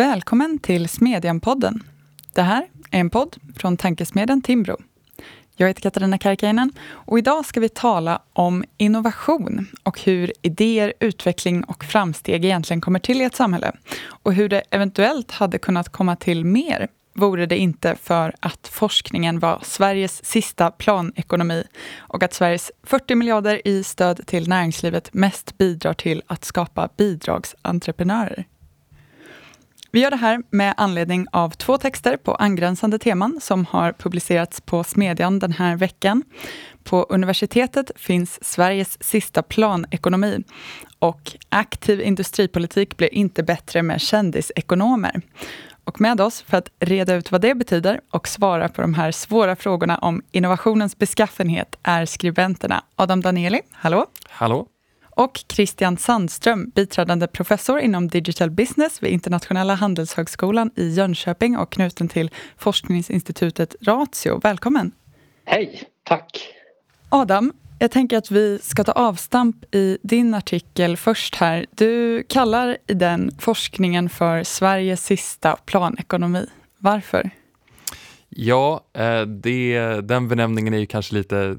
Välkommen till Smedjan-podden. Det här är en podd från tankesmedjan Timbro. Jag heter Katarina Karkiainen och idag ska vi tala om innovation och hur idéer, utveckling och framsteg egentligen kommer till i ett samhälle och hur det eventuellt hade kunnat komma till mer vore det inte för att forskningen var Sveriges sista planekonomi och att Sveriges 40 miljarder i stöd till näringslivet mest bidrar till att skapa bidragsentreprenörer. Vi gör det här med anledning av två texter på angränsande teman som har publicerats på Smedjan den här veckan. På universitetet finns Sveriges sista planekonomi och aktiv industripolitik blir inte bättre med kändisekonomer. Och med oss för att reda ut vad det betyder och svara på de här svåra frågorna om innovationens beskaffenhet är skribenterna Adam Danieli, hallå! Hallå! Och Christian Sandström, biträdande professor inom digital business vid Internationella handelshögskolan i Jönköping och knuten till forskningsinstitutet Ratio. Välkommen! Hej, tack! Adam, jag tänker att vi ska ta avstamp i din artikel först här. Du kallar den forskningen för Sveriges sista planekonomi. Varför? Ja, eh, det, den benämningen är ju kanske lite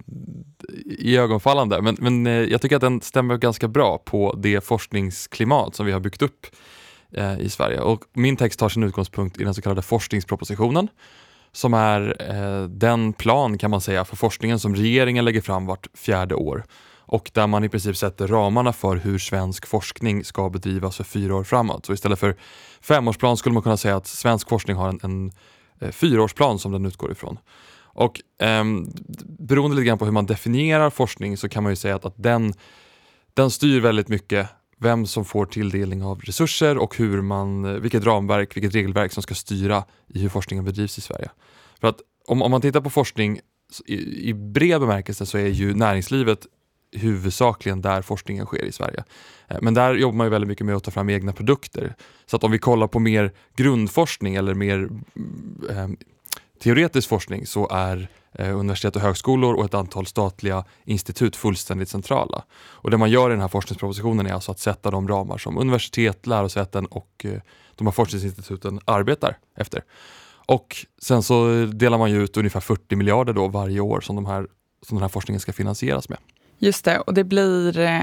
iögonfallande, men, men eh, jag tycker att den stämmer ganska bra på det forskningsklimat som vi har byggt upp eh, i Sverige. Och min text tar sin utgångspunkt i den så kallade forskningspropositionen, som är eh, den plan kan man säga för forskningen som regeringen lägger fram vart fjärde år och där man i princip sätter ramarna för hur svensk forskning ska bedrivas för fyra år framåt. Så istället för femårsplan skulle man kunna säga att svensk forskning har en, en Eh, fyraårsplan som den utgår ifrån. Och eh, beroende lite grann på hur man definierar forskning så kan man ju säga att, att den, den styr väldigt mycket vem som får tilldelning av resurser och hur man, vilket ramverk, vilket regelverk som ska styra i hur forskningen bedrivs i Sverige. För att om, om man tittar på forskning i, i bred bemärkelse så är ju näringslivet huvudsakligen där forskningen sker i Sverige. Eh, men där jobbar man ju väldigt mycket med att ta fram egna produkter. Så att om vi kollar på mer grundforskning eller mer eh, teoretisk forskning så är eh, universitet och högskolor och ett antal statliga institut fullständigt centrala. Och det man gör i den här forskningspropositionen är alltså att sätta de ramar som universitet, lärosäten och eh, de här forskningsinstituten arbetar efter. Och sen så delar man ju ut ungefär 40 miljarder då varje år som, de här, som den här forskningen ska finansieras med. Just det, och det blir eh,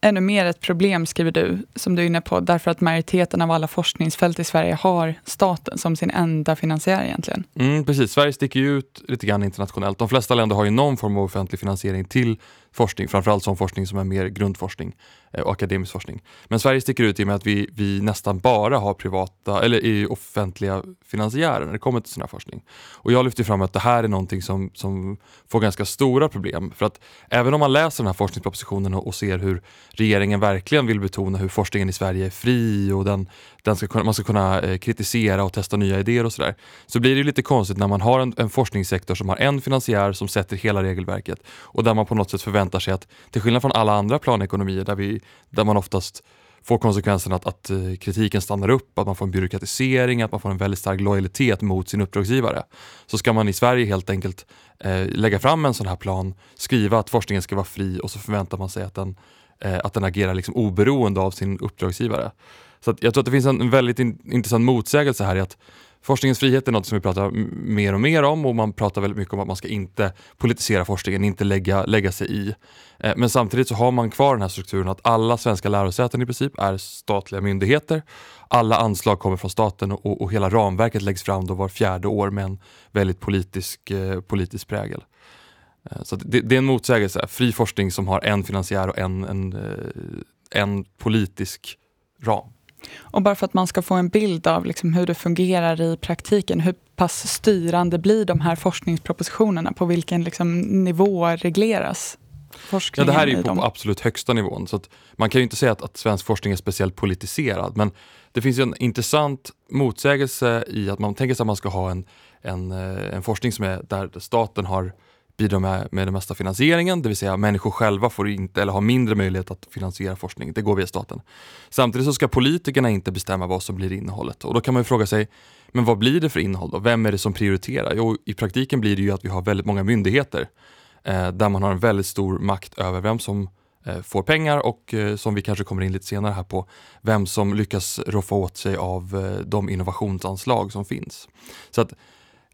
ännu mer ett problem, skriver du, som du är inne på, därför att majoriteten av alla forskningsfält i Sverige har staten som sin enda finansiär egentligen. Mm, precis, Sverige sticker ju ut lite grann internationellt. De flesta länder har ju någon form av offentlig finansiering till forskning, framförallt sån forskning som är mer grundforskning eh, och akademisk forskning. Men Sverige sticker ut i och med att vi, vi nästan bara har privata, eller i offentliga finansiärer när det kommer till sån här forskning. Och jag lyfter fram att det här är någonting som, som får ganska stora problem. För att även om man läser den här forskningspropositionen och, och ser hur regeringen verkligen vill betona hur forskningen i Sverige är fri och den, den ska kunna, man ska kunna eh, kritisera och testa nya idéer och sådär. Så blir det lite konstigt när man har en, en forskningssektor som har en finansiär som sätter hela regelverket och där man på något sätt förväntar sig att, till skillnad från alla andra planekonomier där, vi, där man oftast får konsekvensen att, att eh, kritiken stannar upp, att man får en byråkratisering, att man får en väldigt stark lojalitet mot sin uppdragsgivare. Så ska man i Sverige helt enkelt eh, lägga fram en sån här plan, skriva att forskningen ska vara fri och så förväntar man sig att den, eh, att den agerar liksom oberoende av sin uppdragsgivare. Så jag tror att det finns en väldigt in, intressant motsägelse här i att forskningens frihet är något som vi pratar mer och mer om och man pratar väldigt mycket om att man ska inte politisera forskningen, inte lägga, lägga sig i. Eh, men samtidigt så har man kvar den här strukturen att alla svenska lärosäten i princip är statliga myndigheter. Alla anslag kommer från staten och, och hela ramverket läggs fram då var fjärde år med en väldigt politisk, eh, politisk prägel. Eh, så det, det, är en motsägelse, fri forskning som har en finansiär och en, en, eh, en politisk ram. Och bara för att man ska få en bild av liksom hur det fungerar i praktiken, hur pass styrande blir de här forskningspropositionerna? På vilken liksom nivå regleras Ja, det här är ju på, på absolut högsta nivån. Så man kan ju inte säga att, att svensk forskning är speciellt politiserad, men det finns ju en intressant motsägelse i att man tänker sig att man ska ha en, en, eh, en forskning som är där staten har bidrar med, med den mesta finansieringen, det vill säga människor själva får inte eller har mindre möjlighet att finansiera forskning. Det går via staten. Samtidigt så ska politikerna inte bestämma vad som blir innehållet och då kan man ju fråga sig, men vad blir det för innehåll då? Vem är det som prioriterar? Jo, i praktiken blir det ju att vi har väldigt många myndigheter eh, där man har en väldigt stor makt över vem som eh, får pengar och eh, som vi kanske kommer in lite senare här på, vem som lyckas roffa åt sig av eh, de innovationsanslag som finns. Så att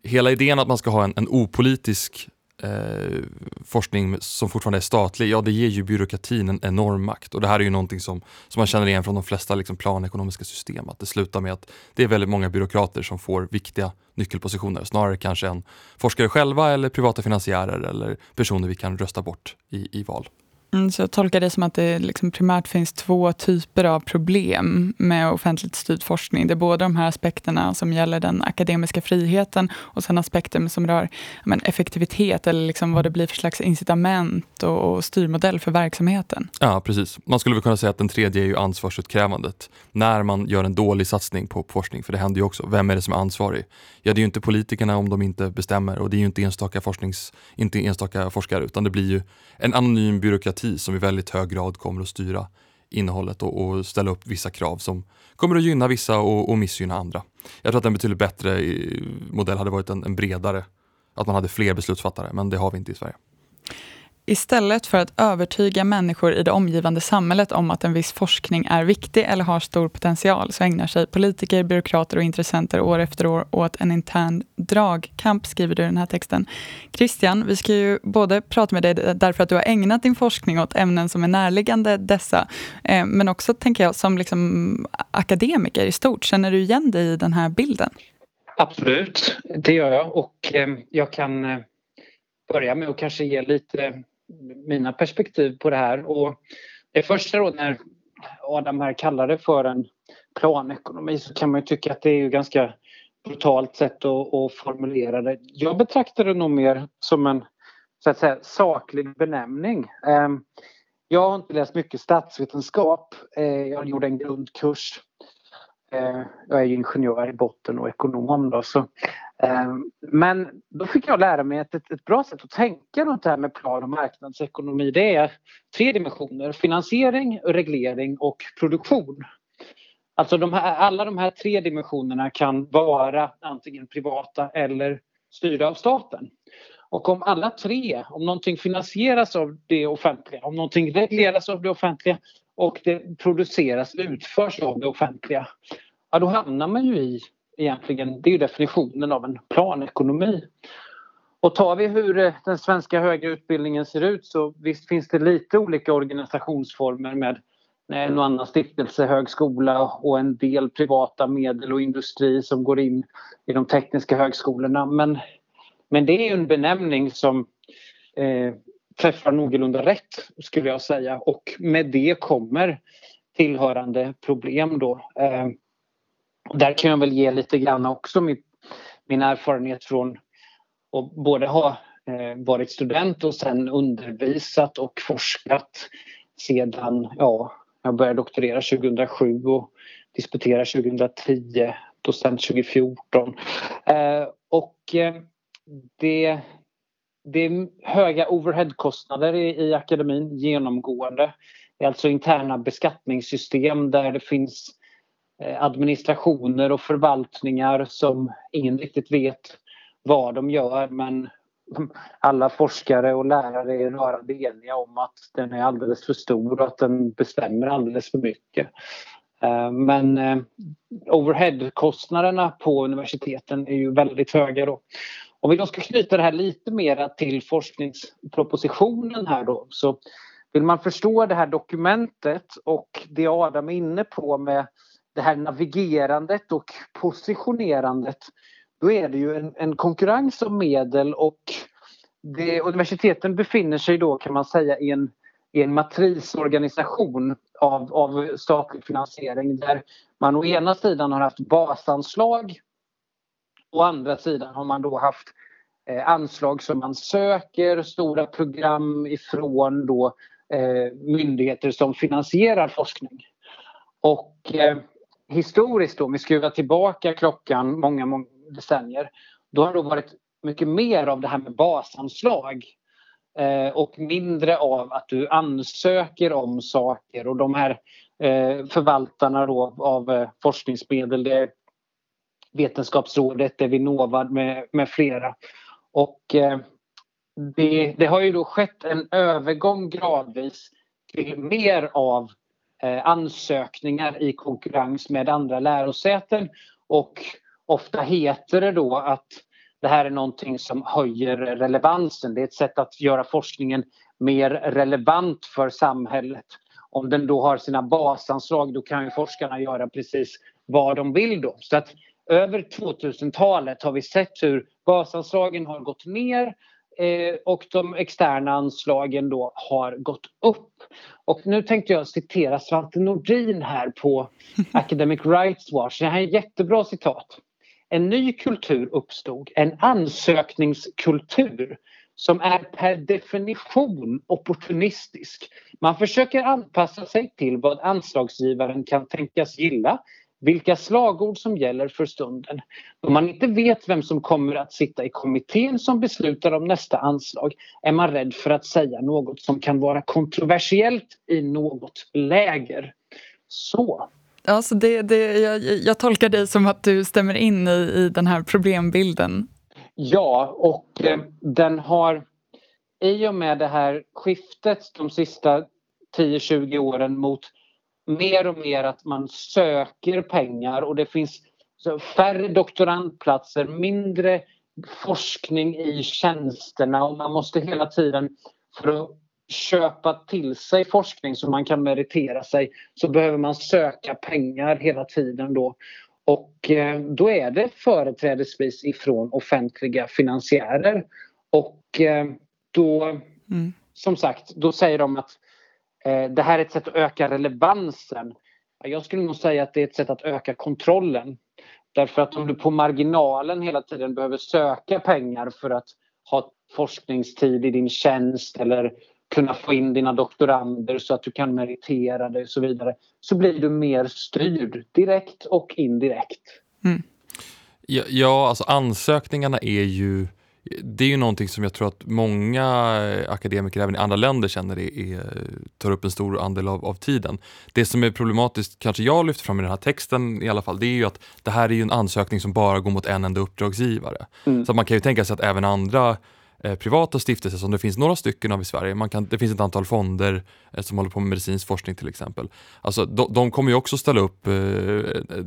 hela idén att man ska ha en, en opolitisk eh, forskning som fortfarande är statlig, ja det ger ju byråkratin en enorm makt. Och det här är ju någonting som, som man känner igen från de flesta liksom, planekonomiska system. Att det slutar med att det är väldigt många byråkrater som får viktiga nyckelpositioner. Snarare kanske än forskare själva eller privata finansiärer eller personer vi kan rösta bort i, i val. Mm, så jag tolkar det som att det liksom primärt finns två typer av problem med offentligt styrd forskning. Det är både de här aspekterna som gäller den akademiska friheten och sen aspekter som rör men, effektivitet eller liksom vad det blir för slags incitament och, och styrmodell för verksamheten. Ja, precis. Man skulle väl kunna säga att den tredje är ju ansvarsutkrävandet. När man gör en dålig satsning på forskning, för det händer ju också. Vem är det som är ansvarig? Ja, det är ju inte politikerna om de inte bestämmer och det är ju inte enstaka, forsknings, inte enstaka forskare utan det blir ju en anonym byråkrati demokrati som i väldigt hög grad kommer att styra innehållet och, och ställa upp vissa krav som kommer att gynna vissa och, och missgynna andra. Jag tror att en betydligt bättre eh, modell hade varit en, en bredare, att man hade fler beslutsfattare, men det har vi inte i Sverige. Istället för att övertyga människor i det omgivande samhället om att en viss forskning är viktig eller har stor potential, så ägnar sig politiker, byråkrater och intressenter år efter år åt en intern dragkamp, skriver du i den här texten. Christian, vi ska ju både prata med dig därför att du har ägnat din forskning åt ämnen som är närliggande dessa, eh, men också, tänker jag, som liksom akademiker i stort. Känner du igen dig i den här bilden? Absolut, det gör jag och eh, jag kan eh, börja med att kanske ge lite mina perspektiv på det här. Och det första då när Adam här kallar det för en planekonomi så kan man ju tycka att det är ju ganska brutalt sätt att, att formulera det. Jag betraktar det nog mer som en så att säga, saklig benämning. Ehm, jag har inte läst mycket statsvetenskap. Eh, jag gjorde en grundkurs. Eh, jag är ingenjör i botten och ekonom. Då, så Ehm, men då fick jag lära mig att ett, ett bra sätt att tänka runt det här med plan och marknadsekonomi det är tre dimensioner. Finansiering, reglering och produktion. Alltså de här, alla de här tre dimensionerna kan vara antingen privata eller styrda av staten. Och om alla tre, om någonting finansieras av det offentliga, om någonting regleras av det offentliga och det produceras, utförs av det offentliga, ja då hamnar man ju i egentligen, det är definitionen av en planekonomi. Och tar vi hur eh, den svenska högre utbildningen ser ut så visst finns det lite olika organisationsformer med eh, en och annan stiftelse, högskola och en del privata medel och industri som går in i de tekniska högskolorna. Men, men det är en benämning som eh, träffar någorlunda rätt skulle jag säga och med det kommer tillhörande problem då. Eh, där kan jag väl ge lite grann också min, min erfarenhet från att både ha eh, varit student och sen undervisat och forskat sedan, ja, jag började doktorera 2007 och disputera 2010, docent 2014. Eh, och eh, det, det är höga overheadkostnader i, i akademin genomgående. Det är alltså interna beskattningssystem där det finns Eh, Eh, administrationer och förvaltningar som ingen riktigt vet vad de gör men alla forskare och lärare är rörande eniga om att den är alldeles för stor och att den bestämmer alldeles för mycket. Eh, men eh, overheadkostnaderna på universiteten är ju väldigt höga då. Om vi då ska knyta det här lite mer till forskningspropositionen här då så vill man förstå det här dokumentet och det Adam är inne på med det här navigerandet och positionerandet då är det ju en, en konkurrens om medel och det, universiteten befinner sig då kan man säga i en, i en matrisorganisation av, av statlig finansiering där man å ena sidan har haft basanslag å andra sidan har man då haft eh, anslag som man söker, stora program ifrån då eh, myndigheter som finansierar forskning. Och eh, historiskt då, om vi skruvar tillbaka klockan många, många decennier, då har det varit mycket mer av det här med basanslag eh, och mindre av att du ansöker om saker och de här eh, förvaltarna då av eh, forskningsmedel, det är Vetenskapsrådet, det är Vinnova med, med flera. Och eh, det, det har ju då skett en övergång gradvis till mer av Eh, ansökningar i konkurrens med andra lärosäten och ofta heter det då att det här är någonting som höjer relevansen. Det är ett sätt att göra forskningen mer relevant för samhället. Om den då har sina basanslag då kan ju forskarna göra precis vad de vill då. Så att över 2000-talet har vi sett hur basanslagen har gått ner och de externa anslagen då har gått upp. Och nu tänkte jag citera Svante Nordin här på Academic Rights Watch. Det här är ett jättebra citat. En ny kultur uppstod, en ansökningskultur som är per definition opportunistisk. Man försöker anpassa sig till vad anslagsgivaren kan tänkas gilla vilka slagord som gäller för stunden. Om man inte vet vem som kommer att sitta i kommittén som beslutar om nästa anslag är man rädd för att säga något som kan vara kontroversiellt i något läger. Så. Alltså det, det, jag, jag tolkar dig som att du stämmer in i, i den här problembilden. Ja, och eh, den har i och med det här skiftet de sista 10-20 åren mot mer och mer att man söker pengar och det finns färre doktorandplatser, mindre forskning i tjänsterna och man måste hela tiden för att köpa till sig forskning så man kan meritera sig så behöver man söka pengar hela tiden då. Och eh, då är det företrädesvis ifrån offentliga finansiärer. Och eh, då, mm. som sagt, då säger de att det här är ett sätt att öka relevansen. Jag skulle nog säga att det är ett sätt att öka kontrollen. Därför att om du på marginalen hela tiden behöver söka pengar för att ha forskningstid i din tjänst eller kunna få in dina doktorander så att du kan meritera dig och så vidare så blir du mer styrd direkt och indirekt. Mm. Ja, ja, alltså ansökningarna är ju det är ju någonting som jag tror att många akademiker även i andra länder känner är, är, tar upp en stor andel av, av, tiden. Det som är problematiskt, kanske jag lyfter fram i den här texten i alla fall, det är ju att det här är ju en ansökning som bara går mot en enda uppdragsgivare. Mm. Så man kan ju tänka sig att även andra eh, privata stiftelser som det finns några stycken av i Sverige, man kan, det finns ett antal fonder eh, som håller på med medicinsk forskning till exempel. Alltså, de, de kommer ju också ställa upp eh,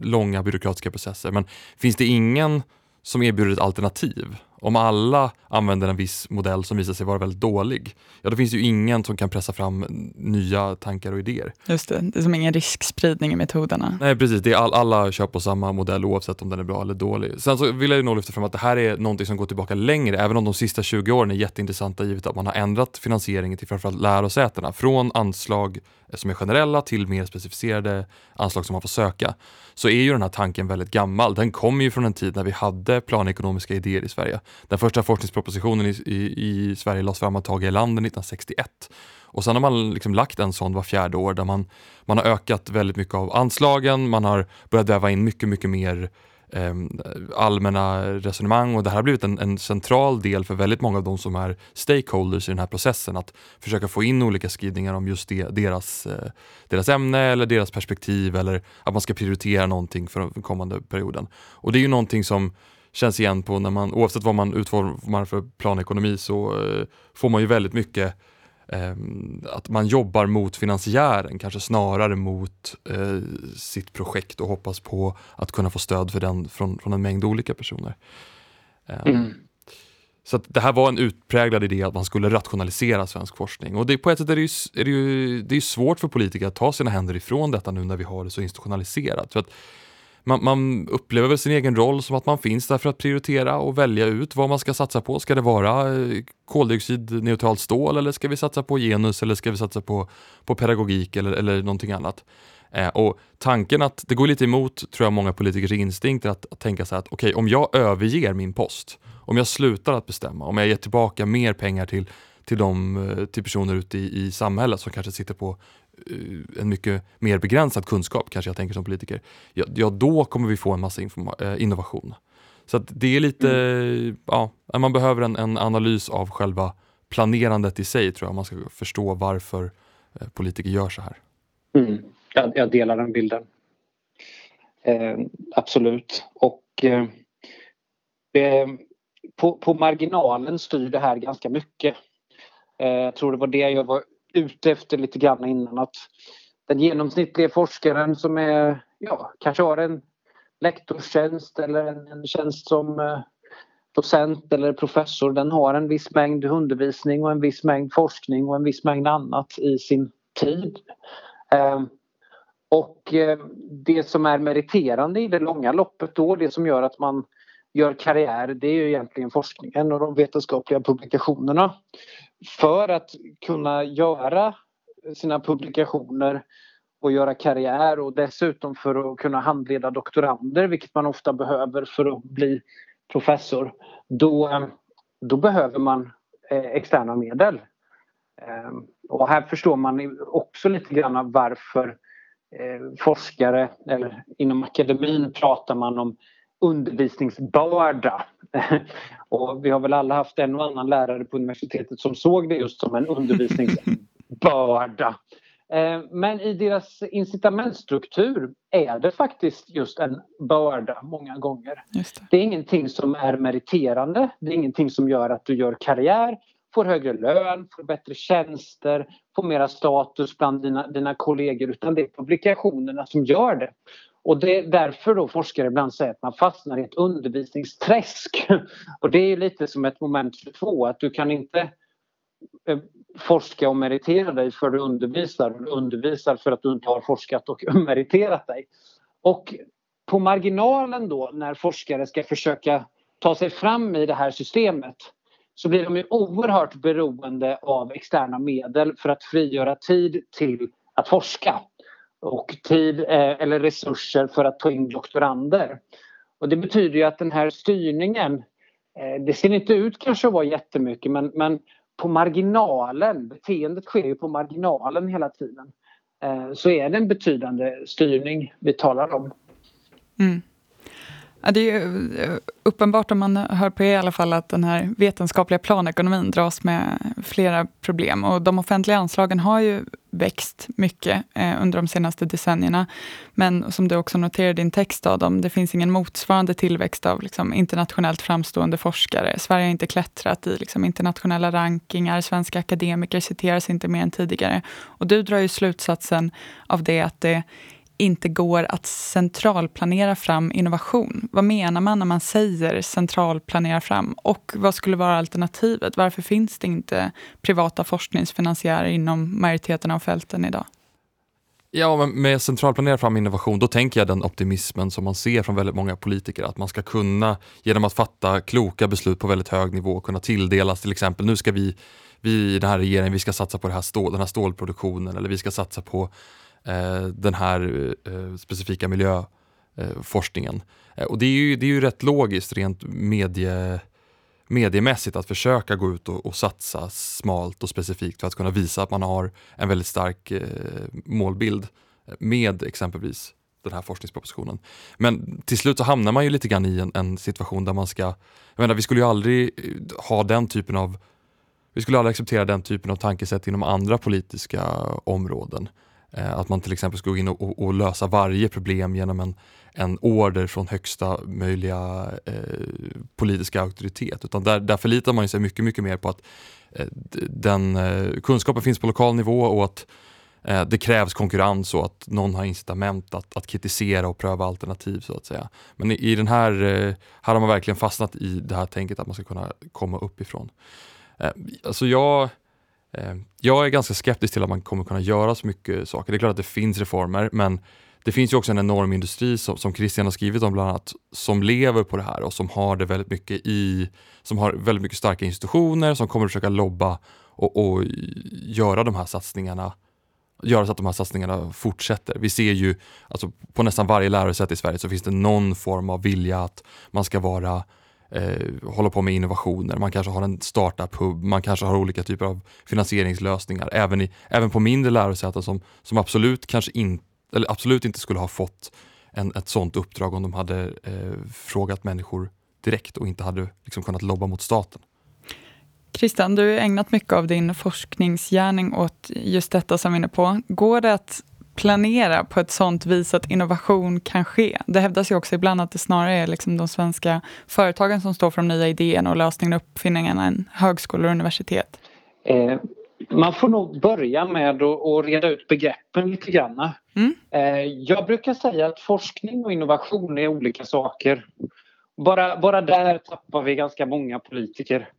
långa byråkratiska processer men finns det ingen som erbjuder ett alternativ om alla använder en viss modell som visar sig vara väldigt dålig, ja då finns ju ingen som kan pressa fram nya tankar och idéer. Just det, det är som ingen riskspridning i metoderna. Nej precis, det är all, alla kör på samma modell oavsett om den är bra eller dålig. Sen så vill jag nog lyfta fram att det här är någonting som går tillbaka längre, även om de sista 20 åren är jätteintressanta givet att man har ändrat finansieringen till framförallt lärosätena från anslag som är generella till mer specificerade anslag som man får söka, så är ju den här tanken väldigt gammal. Den kommer ju från en tid när vi hade planekonomiska idéer i Sverige. Den första forskningspropositionen i, i, i Sverige lades fram av Tage Erlander 1961. Och sen har man liksom lagt en sån var fjärde år där man, man har ökat väldigt mycket av anslagen, man har börjat väva in mycket, mycket mer eh, allmänna resonemang och det här har blivit en, en, central del för väldigt många av de som är stakeholders i den här processen att försöka få in olika skrivningar om just det, deras, eh, deras ämne eller deras perspektiv eller att man ska prioritera någonting för den kommande perioden. Och det är ju någonting som känns igen på när man, oavsett vad man utformar för planekonomi så eh, får man ju väldigt mycket Ehm, att man jobbar mot finansiären, kanske snarare mot eh, sitt projekt och hoppas på att kunna få stöd för den från, från en mängd olika personer. Ehm, mm. Så det här var en utpräglad idé att man skulle rationalisera svensk forskning. Och det, på ett sätt är det, ju, är det, ju, det är svårt för politiker att ta sina händer ifrån detta nu när vi har det så institutionaliserat. För att man, man, upplever väl sin egen roll som att man finns där för att prioritera och välja ut vad man ska satsa på. Ska det vara eh, koldioxidneutralt stål eller ska vi satsa på genus eller ska vi satsa på, på pedagogik eller, eller någonting annat? Eh, och tanken att det går lite emot tror jag många politikers instinkter, att, att tänka så här att okej, okay, om jag överger min post, om jag slutar att bestämma, om jag ger tillbaka mer pengar till till, de, eh, till personer ute i, i samhället som kanske sitter på en mycket mer begränsad kunskap, kanske jag tänker som politiker, ja, ja då kommer vi få en massa eh, innovation. Så det är lite, mm. ja, man behöver en, en, analys av själva planerandet i sig tror jag, man ska förstå varför eh, politiker gör så här. Mm. Jag, jag delar den bilden. Eh, absolut. Och eh, på, på marginalen styr det här ganska mycket. Eh, jag tror det var det jag var ute efter lite grann innan att den genomsnittliga forskaren som är, ja, kanske har en lektorstjänst eller en, en tjänst som eh, docent eller professor den har en viss mängd undervisning och en viss mängd forskning och en viss mängd annat i sin tid. Eh, och eh, det som är meriterande i det långa loppet då, det som gör att man gör karriär, det är ju egentligen forskningen och de vetenskapliga publikationerna. För att kunna göra sina publikationer och göra karriär och dessutom för att kunna handleda doktorander, vilket man ofta behöver för att bli professor, då, då behöver man eh, externa medel. Ehm, och här förstår man också lite grann varför eh, forskare eller inom akademin pratar man om undervisningsbörda. och vi har väl alla haft en och annan lärare på universitetet som såg det just som en undervisningsbörda. Eh, men i deras incitamentstruktur är det faktiskt just en börda många gånger. Det. det. är ingenting som är meriterande, det är ingenting som gör att du gör karriär, får högre lön, får bättre tjänster, får mera status bland dina, dina kollegor utan det är publikationerna som gör det. Och det är därför då forskare ibland säger att man fastnar i ett undervisningsträsk. Och det är lite som ett moment 22 att du kan inte eh, forska och meritera dig för att du undervisar och du undervisar för att du inte har forskat och meriterat dig. Och på marginalen då när forskare ska försöka ta sig fram i det här systemet så blir de ju oerhört beroende av externa medel för att frigöra tid till att forska och tid eh, eller resurser för att ta in doktorander. Och det betyder ju att den här styrningen, eh, det ser inte ut kanske att vara jättemycket men, men på marginalen, beteendet sker ju på marginalen hela tiden, eh, så är det en betydande styrning vi talar om. Mm. Ja, det är eh, uppenbart om man hör på er i alla fall att den här vetenskapliga planekonomin dras med flera problem. Och de offentliga anslagen har ju växt mycket eh, under de senaste decennierna. Men som du också noterar i din text, Adam, det finns ingen motsvarande tillväxt av liksom, internationellt framstående forskare. Sverige har inte klättrat i liksom, internationella rankingar, svenska akademiker citeras inte mer än tidigare. Och du drar ju slutsatsen av det att det inte går att centralplanera fram innovation. Vad menar man när man säger centralplanera fram? Och vad skulle vara alternativet? Varför finns det inte privata forskningsfinansiärer inom majoriteten av fälten idag? Ja, men med centralplanera fram innovation, då tänker jag den optimismen som man ser från väldigt många politiker, att man ska kunna, genom att fatta kloka beslut på väldigt hög nivå, kunna tilldelas till exempel, nu ska vi, vi i den här regeringen, vi ska satsa på det här stål, den här stålproduktionen, eller vi ska satsa på Eh, den här eh, specifika miljöforskningen. Eh, och det är, ju, det är ju rätt logiskt rent medie, mediemässigt att försöka gå ut och, och, satsa smalt och specifikt för att kunna visa att man har en väldigt stark målbild med exempelvis den här forskningspropositionen. Men till slut så hamnar man ju lite grann i en, en, situation där man ska, jag menar vi skulle ju aldrig ha den typen av, vi skulle aldrig acceptera den typen av tankesätt inom andra politiska områden. Eh, att man till exempel ska gå in och, och, lösa varje problem genom en, en order från högsta möjliga eh, politiska auktoritet. Utan där, där förlitar man sig mycket, mycket mer på att eh, den eh, kunskapen finns på lokal nivå och att eh, det krävs konkurrens och att någon har incitament att, att kritisera och pröva alternativ så att säga. Men i, i den här, eh, här har man verkligen fastnat i det här tänket att man ska kunna komma uppifrån. Eh, alltså jag Eh, jag är ganska skeptisk till att man kommer kunna göra så mycket saker. Det är klart att det finns reformer, men det finns ju också en enorm industri som, som Christian har skrivit om bland annat, som lever på det här och som har det väldigt mycket i, som har väldigt mycket starka institutioner som kommer att försöka lobba och, och göra de här satsningarna göra så att de här satsningarna fortsätter. Vi ser ju alltså, på nästan varje lärosäte i Sverige så finns det någon form av vilja att man ska vara eh, hålla på med innovationer. Man kanske har en startup-hub, man kanske har olika typer av finansieringslösningar. Även, i, även på mindre lärosäten som, som absolut, kanske in, eller absolut inte skulle ha fått en, ett sådant uppdrag om de hade eh, frågat människor direkt och inte hade liksom kunnat lobba mot staten. Christian, du har ägnat mycket av din forskningsgärning åt just detta som vi är inne på. Går det att planera på ett sånt vis att innovation kan ske. Det hävdas ju också ibland att det snarare är liksom de svenska företagen som står för de nya idéerna och lösningarna och uppfinningarna än högskolor och universitet. Eh, Man får nog börja med att reda ut begreppen lite grann. Mm. Eh, jag brukar säga att forskning och innovation är olika saker. Bara, bara där tappar vi ganska många politiker.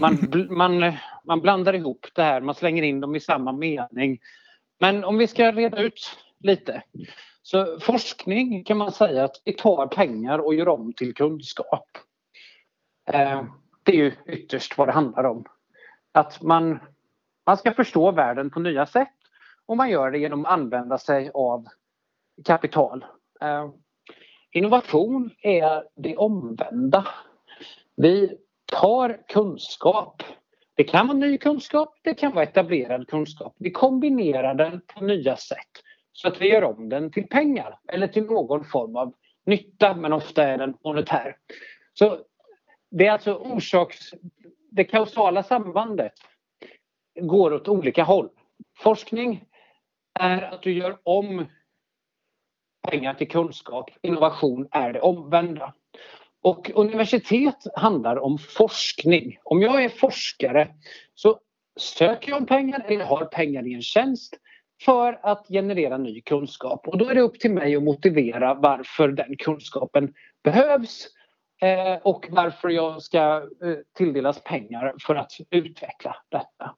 Man, man, man blandar ihop det här, man slänger in dem i samma mening. Men om vi ska reda ut lite. Så forskning kan man säga att vi tar pengar och gör om till kunskap. Eh, det är ju ytterst vad det handlar om. Att man, man ska förstå världen på nya sätt och man gör det genom att använda sig av kapital. Eh, innovation är det omvända. Vi tar kunskap. Det kan vara ny kunskap, det kan vara etablerad kunskap. Vi kombinerar den på nya sätt så att vi gör om den till pengar eller till någon form av nytta, men ofta är den monetär. Så det är alltså orsaks... Det kausala sambandet går åt olika håll. Forskning är att du gör om pengar till kunskap. Innovation är det omvända. Och universitet handlar om forskning. Om jag är forskare så söker jag om pengar eller har pengar i en tjänst för att generera ny kunskap. Och då är det upp till mig att motivera varför den kunskapen behövs eh, och varför jag ska eh, tilldelas pengar för att utveckla detta.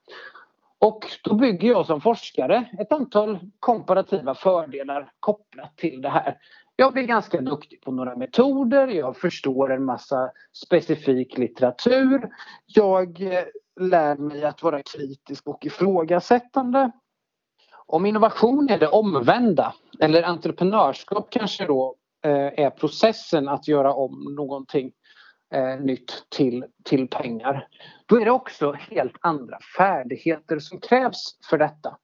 Och då bygger jag som forskare ett antal komparativa fördelar kopplat till det här. Jag blir ganska duktig på några metoder, jag förstår en massa specifik litteratur. Jag eh, lär mig att vara kritisk och ifrågasättande. Om innovation är det omvända, eller entreprenörskap kanske då eh, är processen att göra om någonting eh, nytt till, till pengar. Då är det också helt andra färdigheter som krävs för detta.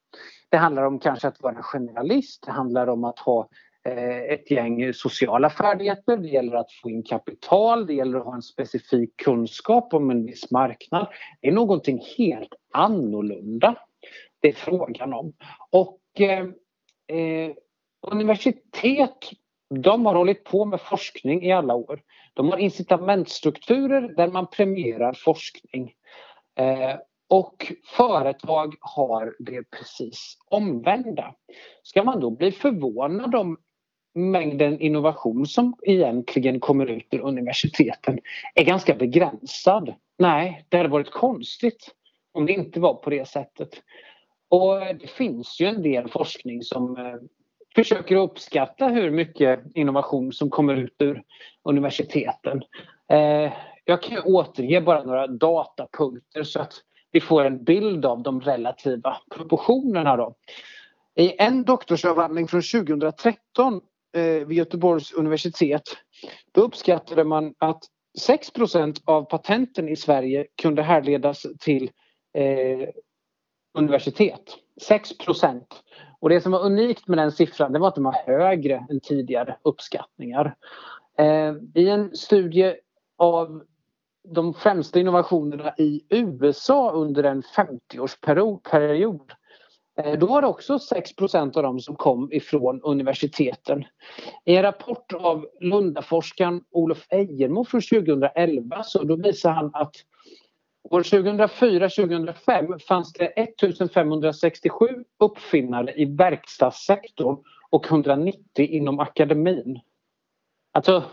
Det handlar om kanske att vara generalist, det handlar om att ha Eh, ett gäng sociala färdigheter, det gäller att få in kapital, det gäller att ha en specifik kunskap om en viss marknad. Det är någonting helt annorlunda det är frågan om. Och eh, eh universitet de har hållit på med forskning i alla år. De har incitamentstrukturer där man premierar forskning. Eh, och företag har det precis omvända. Ska man då bli förvånad om mängden innovation som egentligen kommer ut ur universiteten är ganska begränsad? Nej, det hade varit konstigt om det inte var på det sättet. Och det finns ju en del forskning som eh, försöker uppskatta hur mycket innovation som kommer ut ur universiteten. Eh, jag kan återge bara några datapunkter så att vi får en bild av de relativa proportionerna. Då. I en doktorsavhandling från 2013 Eh, vid Göteborgs universitet då uppskattade man att 6% av patenten i Sverige kunde härledas till eh, universitet. 6% Och det som var unikt med den siffran det var att den var högre än tidigare uppskattningar. Eh, I en studie av de främsta innovationerna i USA under en 50-årsperiod Eh, då var det också 6% av dem som kom ifrån universiteten. I en rapport av Lundaforskaren Olof Ejermo från 2011 så då visar han att År 2004-2005 fanns det 1567 uppfinnare i verkstadssektorn och 190 inom akademin. Alltså,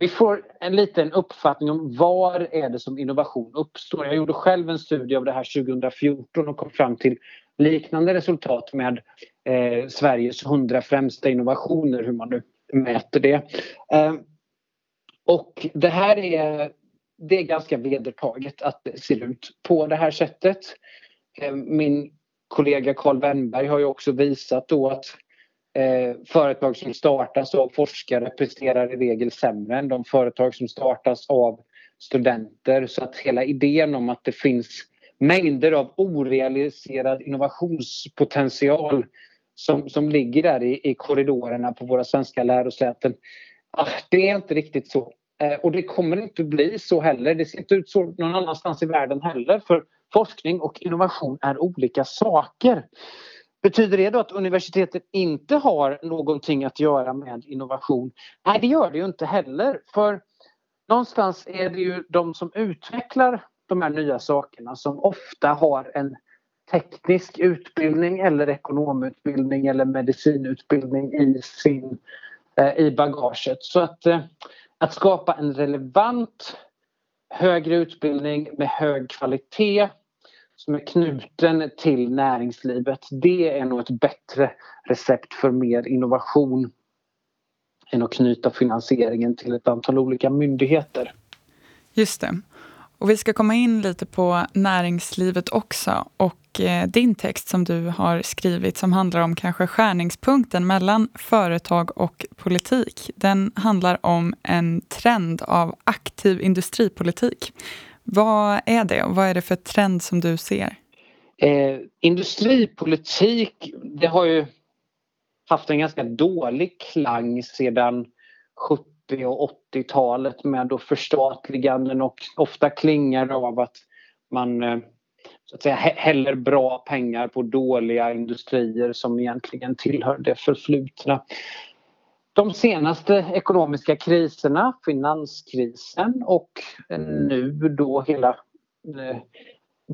vi får en liten uppfattning om var är det som innovation uppstår. Jag gjorde själv en studie av det här 2014 och kom fram till liknande resultat med eh, Sveriges 100 främsta innovationer, hur man nu mäter det. Eh, och det här är det är ganska vedertaget att det ser ut på det här sättet. Eh, min kollega Carl Wennberg har ju också visat då att eh, företag som startas av forskare presterar i regel sämre än de företag som startas av studenter. Så att hela idén om att det finns mängder av orealiserad innovationspotential som, som ligger där i, i korridorerna på våra svenska lärosäten. Ah, det är inte riktigt så Eh, och det kommer inte bli så heller. Det ser inte ut så någon annanstans i världen heller. För forskning och innovation är olika saker. Betyder det då att universiteten inte har någonting att göra med innovation? Nej, det gör det ju inte heller. För någonstans är det ju de som utvecklar de här nya sakerna som ofta har en teknisk utbildning eller ekonomutbildning eller medicinutbildning i, sin, eh, i bagaget. Så att, eh, att skapa en relevant högre utbildning med hög kvalitet som är knuten till näringslivet. Det är nog ett bättre recept för mer innovation än att knyta finansieringen till ett antal olika myndigheter. Just det. Och vi ska komma in lite på näringslivet också och eh, din text som du har skrivit som handlar om kanske skärningspunkten mellan företag och politik. Den handlar om en trend av aktiv industripolitik. Vad är det och vad är det för trend som du ser? Eh, industripolitik, det har ju haft en ganska dålig klang sedan 70 och 80-talet med då förstatliganden och ofta klingar av att man eh, så att säga, häller bra pengar på dåliga industrier som egentligen tillhör det förflutna. De senaste ekonomiska kriserna, finanskrisen och nu då hela eh,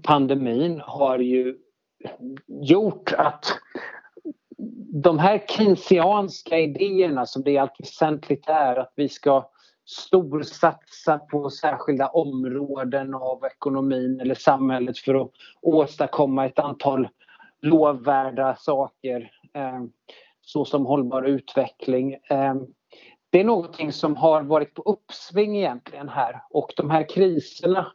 pandemin har ju gjort att de här keynesianska idéerna som det i allt väsentligt är att vi ska storsatsa på särskilda områden av ekonomin eller samhället för att åstadkomma ett antal lovvärda saker eh, såsom hållbar utveckling. Eh, det är någonting som har varit på uppsving egentligen här och de här kriserna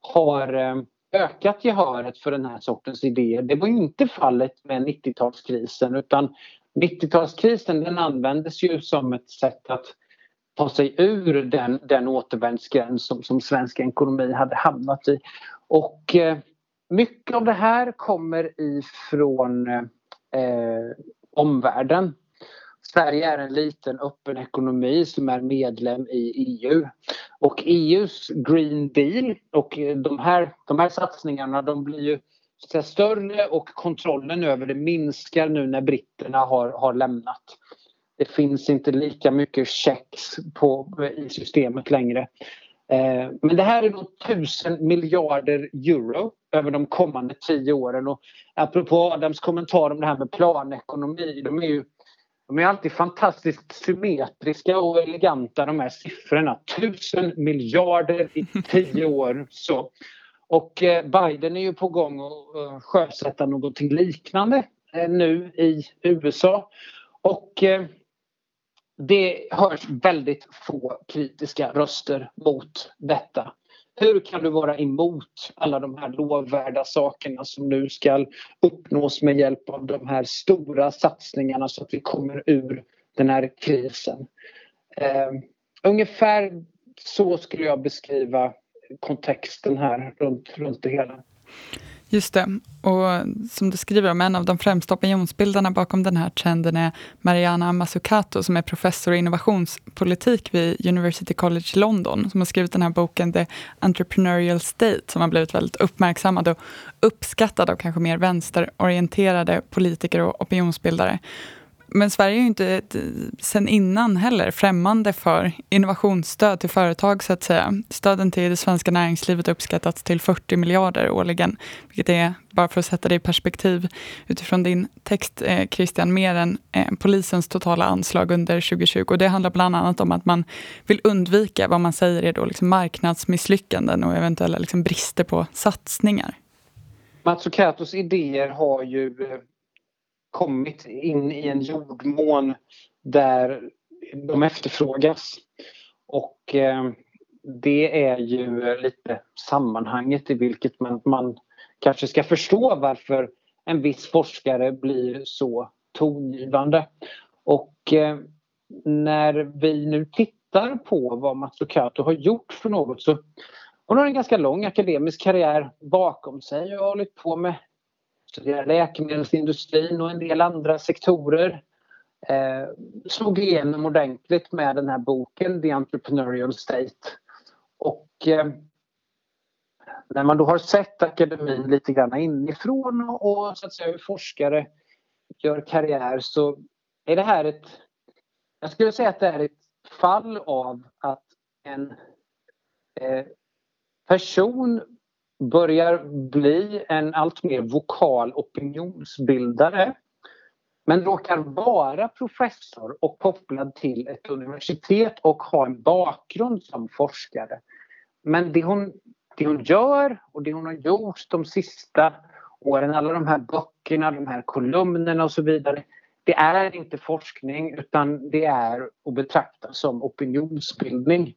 har eh, ökat gehöret för den här sortens idéer. Det var ju inte fallet med 90-talskrisen utan 90-talskrisen den användes ju som ett sätt att ta sig ur den, den återvändsgränd som, som svensk ekonomi hade hamnat i. Och eh, mycket av det här kommer ifrån eh, omvärlden. Sverige är en liten öppen ekonomi som är medlem i EU. Och EUs Green Deal och de här, de här satsningarna de blir ju större och kontrollen över det minskar nu när britterna har, har lämnat. Det finns inte lika mycket checks på, i systemet längre. Eh, men det här är då tusen miljarder euro över de kommande tio åren. Och apropå Adams kommentar om det här med planekonomi, de är ju de är alltid fantastiskt symmetriska och eleganta de här siffrorna. Tusen miljarder i tio år. Så. Och eh, Biden är ju på gång att eh, sjösätta någonting liknande eh, nu i USA. Och det hörs väldigt få kritiska röster mot detta. Hur kan du vara emot alla de här lovvärda sakerna som nu ska uppnås med hjälp av de här stora satsningarna så att vi kommer ur den här krisen? Eh, ungefär så skulle jag beskriva kontexten här runt, runt det hela. Just det. Och som du skriver om, en av de främsta opinionsbildarna bakom den här trenden är Mariana Mazzucato som är professor i innovationspolitik vid University College London som har skrivit den här boken The Entrepreneurial State som har blivit väldigt uppmärksammad och uppskattad av kanske mer vänsterorienterade politiker och opinionsbildare. Men Sverige är ju inte eh, sen innan heller främmande för innovationsstöd till företag så att säga. Stöden till det svenska näringslivet uppskattats till 40 miljarder årligen, vilket är, bara för att sätta det i perspektiv utifrån din text eh, Christian, mer än eh, polisens totala anslag under 2020. Och det handlar bland annat om att man vill undvika vad man säger är då liksom marknadsmisslyckanden och eventuella liksom brister på satsningar. Mats Matsukatos idéer har ju eh, kommit in i en jordmån där de efterfrågas. Och eh, det är ju lite sammanhanget i vilket man, man kanske ska förstå varför en viss forskare blir så tongivande. Och eh, när vi nu tittar på vad Matsukato har gjort för något så hon har en ganska lång akademisk karriär bakom sig och har hållit på med studerade läkemedelsindustrin och en del andra sektorer. Eh, slog igenom ordentligt med den här boken The Entrepreneurial State. Och eh, när man då har sett akademin lite grann inifrån och, och så att säga hur forskare gör karriär så är det här ett... Jag skulle säga att det är ett fall av att en eh, person börjar bli en allt mer vokal opinionsbildare men råkar vara professor och kopplad till ett universitet och ha en bakgrund som forskare. Men det hon, det hon gör och det hon har gjort de sista åren, alla de här böckerna, de här kolumnerna och så vidare. Det är inte forskning utan det är att betrakta som opinionsbildning.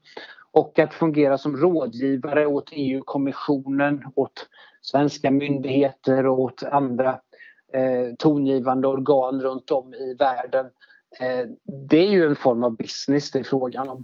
Och att fungera som rådgivare åt EU-kommissionen, åt svenska myndigheter och åt andra eh, tongivande organ runt om i världen. Eh, det är ju en form av business det är frågan om.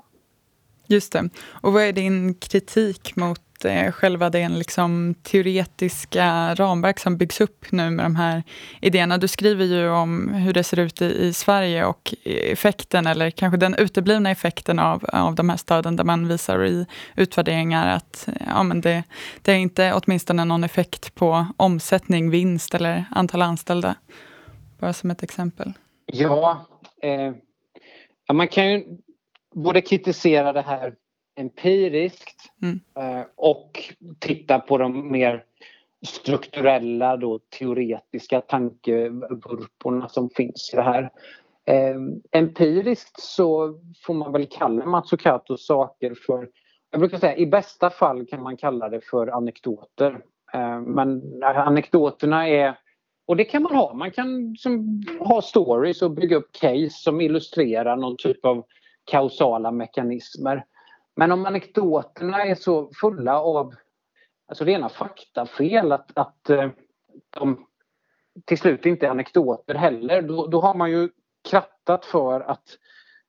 Just det. Och vad är din kritik mot eh, själva det liksom, teoretiska ramverk som byggs upp nu med de här idéerna? Du skriver ju om hur det ser ut i, i Sverige och effekten, eller kanske den uteblivna effekten av, av de här stöden där man visar i utvärderingar att ja, men det, det är inte åtminstone någon effekt på omsättning, vinst eller antal anställda. Bara som ett exempel. Ja, eh, ja man kan ju både kritisera det här empiriskt mm. Eh, och titta på de mer strukturella då, teoretiska tankevurporna som finns i det här. Eh, empiriskt så får man väl kalla Matsukatos saker för, jag brukar säga i bästa fall kan man kalla det för anekdoter. Eh, men anekdoterna är, och det kan man ha, man kan som, ha stories och bygga upp case som illustrerar någon typ av kausala mekanismer. Men om anekdoterna är så fulla av alltså rena faktafel att, att eh, de till slut inte är anekdoter heller, då, då har man ju krattat för att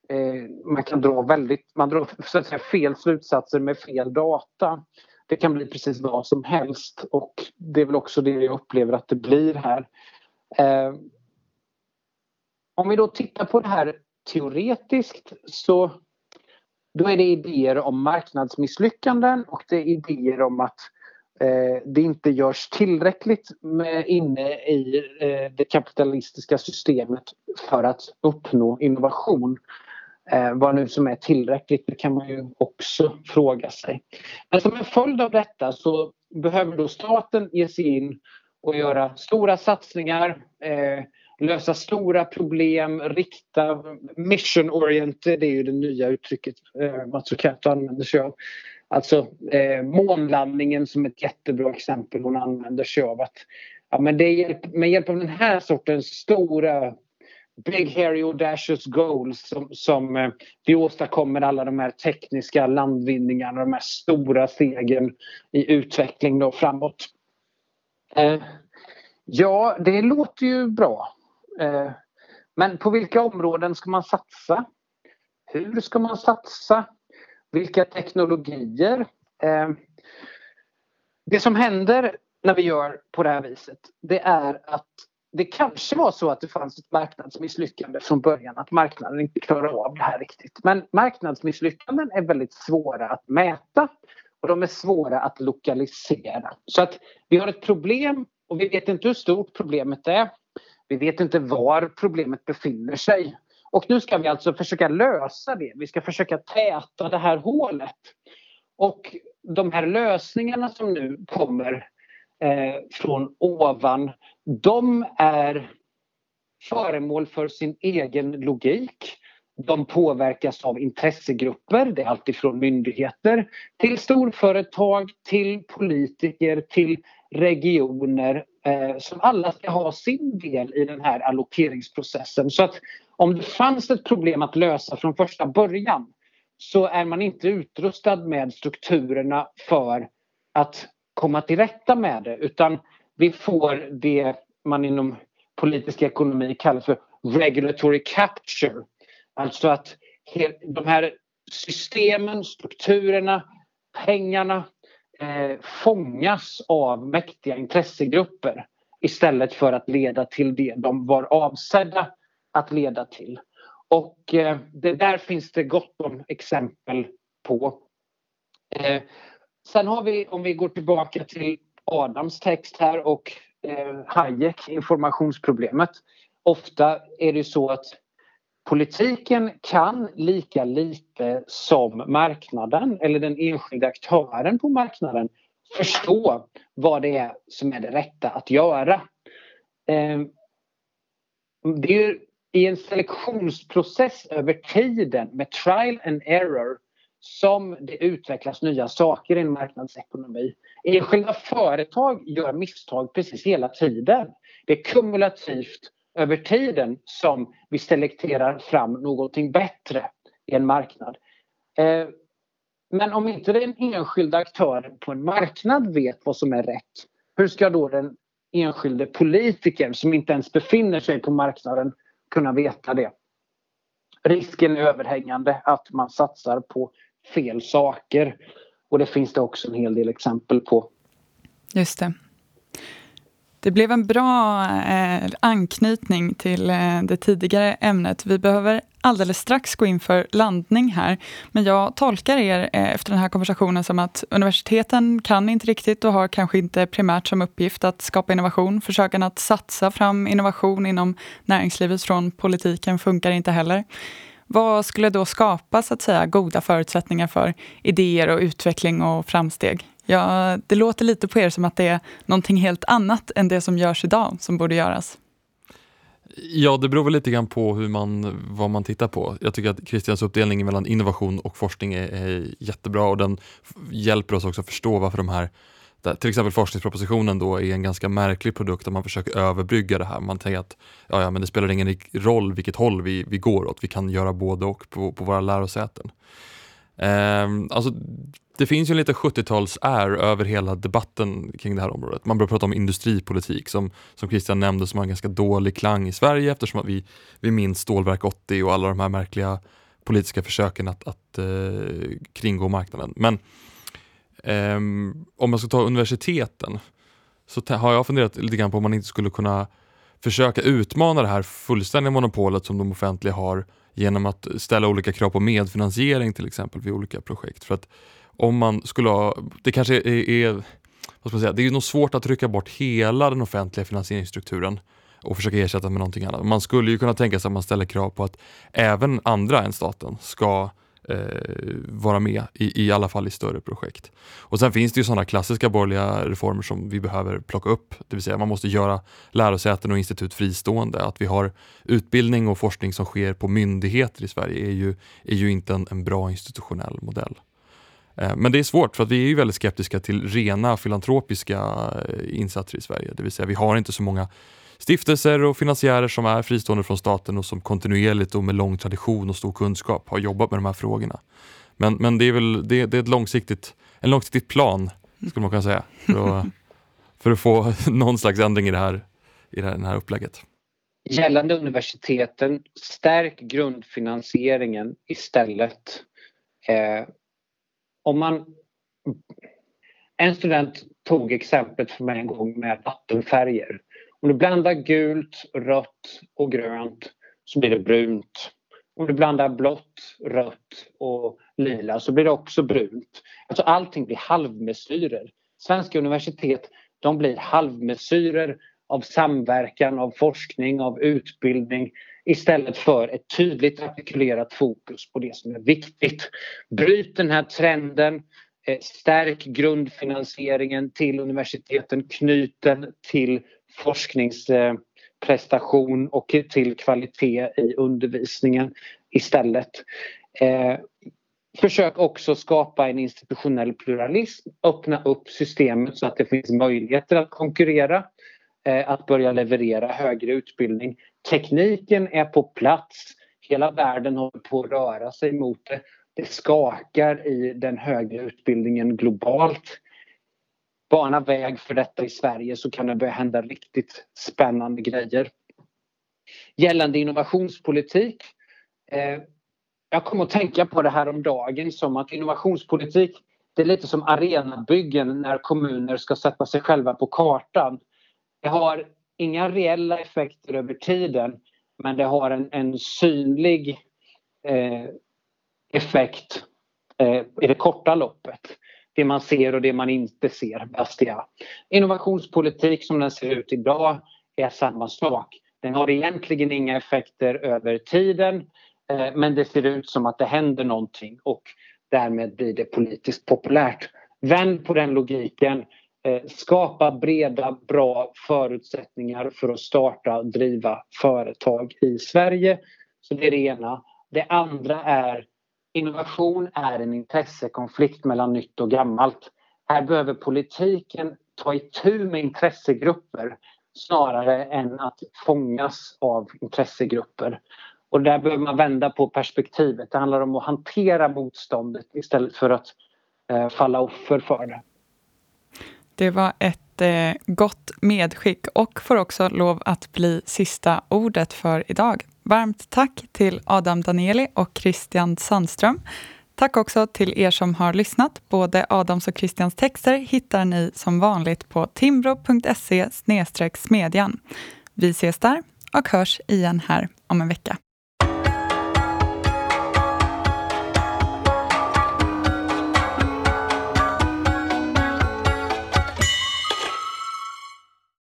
eh, man kan dra väldigt, man drar så att säga, fel slutsatser med fel data. Det kan bli precis vad som helst och det är väl också det jag upplever att det blir här. Eh, om vi då tittar på det här teoretiskt så då är det idéer om marknadsmisslyckanden och det är idéer om att eh, det inte görs tillräckligt med, inne i eh, det kapitalistiska systemet för att uppnå innovation. Eh, vad nu som är tillräckligt, det kan man ju också fråga sig. Men som en följd av detta så behöver då staten ge sig in och göra stora satsningar eh, lösa stora problem, rikta, mission oriented det är ju det nya uttrycket eh, Matsukato använder sig av. Alltså eh, månlandningen som ett jättebra exempel hon använder sig av. Att, ja, men det är hjälp, med hjälp av den här sortens stora Big Hairy Audacious Goals som, som eh, vi åstadkommer alla de här tekniska landvinningarna, de här stora stegen i utveckling då framåt. Eh, ja, det låter ju bra. Eh, men på vilka områden ska man satsa? Hur ska man satsa? Vilka teknologier? Eh, det som händer när vi gör på det här viset det är att det kanske var så att det fanns ett marknadsmisslyckande från början, att marknaden inte klarar av det här riktigt. Men marknadsmisslyckanden är väldigt svåra att mäta och de är svåra att lokalisera. Så att vi har ett problem och vi vet inte hur stort problemet är. Vi vet inte var problemet befinner sig. Och nu ska vi alltså försöka lösa det. Vi ska försöka täta det här hålet. Och de här lösningarna som nu kommer eh, från ovan, de är föremål för sin egen logik. De påverkas av intressegrupper, det är alltifrån myndigheter till storföretag, till politiker, till regioner eh, som alla ska ha sin del i den här allokeringsprocessen. Så att om det fanns ett problem att lösa från första början så är man inte utrustad med strukturerna för att komma till rätta med det utan vi får det man inom politisk ekonomi kallar för regulatory capture. Alltså att de här systemen, strukturerna, pengarna eh, fångas av mäktiga intressegrupper istället för att leda till det de var avsedda att leda till. Och eh, det där finns det gott om exempel på. Eh, sen har vi, om vi går tillbaka till Adams text här och eh, Hayek, informationsproblemet. Ofta är det så att Politiken kan lika lite som marknaden eller den enskilda aktören på marknaden förstå vad det är som är det rätta att göra. Ehm, det är i en selektionsprocess över tiden med trial and error som det utvecklas nya saker i en marknadsekonomi. Enskilda företag gör misstag precis hela tiden. Det är kumulativt över tiden som vi selekterar fram någonting bättre i en marknad. Eh, men om inte den enskilda aktören på en marknad vet vad som är rätt, hur ska då den enskilde politikern som inte ens befinner sig på marknaden kunna veta det? Risken är överhängande att man satsar på fel saker. Och det finns det också en hel del exempel på. Just det. Det blev en bra eh, anknytning till eh, det tidigare ämnet. Vi behöver alldeles strax gå in för landning här. Men jag tolkar er eh, efter den här konversationen som att universiteten kan inte riktigt och har kanske inte primärt som uppgift att skapa innovation. Försöken att satsa fram innovation inom näringslivet från politiken funkar inte heller. Vad skulle då skapa så att säga, goda förutsättningar för idéer och utveckling och framsteg? Ja, det låter lite på er som att det är någonting helt annat än det som görs idag som borde göras. Ja, det beror väl lite grann på hur man, vad man tittar på. Jag tycker att Christians uppdelning mellan innovation och forskning är, är jättebra och den hjälper oss också förstå varför de här till exempel forskningspropositionen då är en ganska märklig produkt där man försöker överbrygga det här. Man tänker att ja, ja, men det spelar ingen roll vilket håll vi, vi går åt, vi kan göra både och på, på våra lärosäten. Eh, alltså, det finns ju en lite 70-tals-är över hela debatten kring det här området. Man börjar prata om industripolitik som, som Christian nämnde som har en ganska dålig klang i Sverige eftersom att vi, vi minns Stålverk 80 och alla de här märkliga politiska försöken att, att eh, kringgå marknaden. Men eh, om man ska ta universiteten så har jag funderat lite grann på om man inte skulle kunna försöka utmana det här fullständiga monopolet som de offentliga har genom att ställa olika krav på medfinansiering till exempel vid olika projekt. För att om man skulle ha, det kanske är, är vad ska man säga, det är nog svårt att rycka bort hela den offentliga finansieringsstrukturen och försöka ersätta med någonting annat. Man skulle ju kunna tänka sig att man ställer krav på att även andra än staten ska eh, vara med i, i alla fall i större projekt. Och Sen finns det ju sådana klassiska borgerliga reformer som vi behöver plocka upp, det vill säga man måste göra lärosäten och institut fristående. Att vi har utbildning och forskning som sker på myndigheter i Sverige är ju, är ju inte en, en bra institutionell modell. Eh, men det är svårt för att vi är ju väldigt skeptiska till rena filantropiska eh, insatser i Sverige. Det vill säga vi har inte så många stiftelser och finansiärer som är fristående från staten och som kontinuerligt och med lång tradition och stor kunskap har jobbat med de här frågorna. Men, men det är väl det, det är ett långsiktigt, en långsiktigt plan, skulle man kunna säga, för att, för att få någon slags ändring i det här, i det här, det här upplägget. Gällande universiteten, stärk grundfinansieringen istället. Eh, om man... En student tog exemplet för mig en gång med vattenfärger. Om du blandar gult, rött och grönt så blir det brunt. Om du blandar blått, rött och lila så blir det också brunt. Alltså allting blir halvmesyrer. Svenska universitet de blir halvmesyrer av samverkan, av forskning, av utbildning istället för ett tydligt artikulerat fokus på det som är viktigt. Bryt den här trenden, eh, stärk grundfinansieringen till universiteten, knyt den till forskningsprestation och till kvalitet i undervisningen istället. Eh, försök också skapa en institutionell pluralism, öppna upp systemet så att det finns möjligheter att konkurrera, eh, att börja leverera högre utbildning. Tekniken är på plats, hela världen håller på att röra sig mot det. Det skakar i den högre utbildningen globalt bana väg för detta i Sverige så kan det börja hända riktigt spännande grejer. Gällande innovationspolitik. Eh, jag kom att tänka på det här om dagen som att innovationspolitik det är lite som arenabyggen när kommuner ska sätta sig själva på kartan. Det har inga reella effekter över tiden men det har en, en synlig eh, effekt eh, i det korta loppet det man ser och det man inte ser, Bastia. Innovationspolitik som den ser ut idag är samma sak. Den har egentligen inga effekter över tiden eh, men det ser ut som att det händer någonting och därmed blir det politiskt populärt. Vänd på den logiken. Eh, skapa breda, bra förutsättningar för att starta och driva företag i Sverige. Så det är det ena. Det andra är innovation är en intressekonflikt mellan nytt och gammalt. Här behöver politiken ta itu med intressegrupper snarare än att fångas av intressegrupper. Och där behöver man vända på perspektivet. Det handlar om att hantera motståndet istället för att eh, falla offer för det. Det var ett eh, gott medskick och får också lov att bli sista ordet för idag. Varmt tack till Adam Danieli och Christian Sandström. Tack också till er som har lyssnat. Både Adams och Christians texter hittar ni som vanligt på timbro.se smedjan. Vi ses där och hörs igen här om en vecka.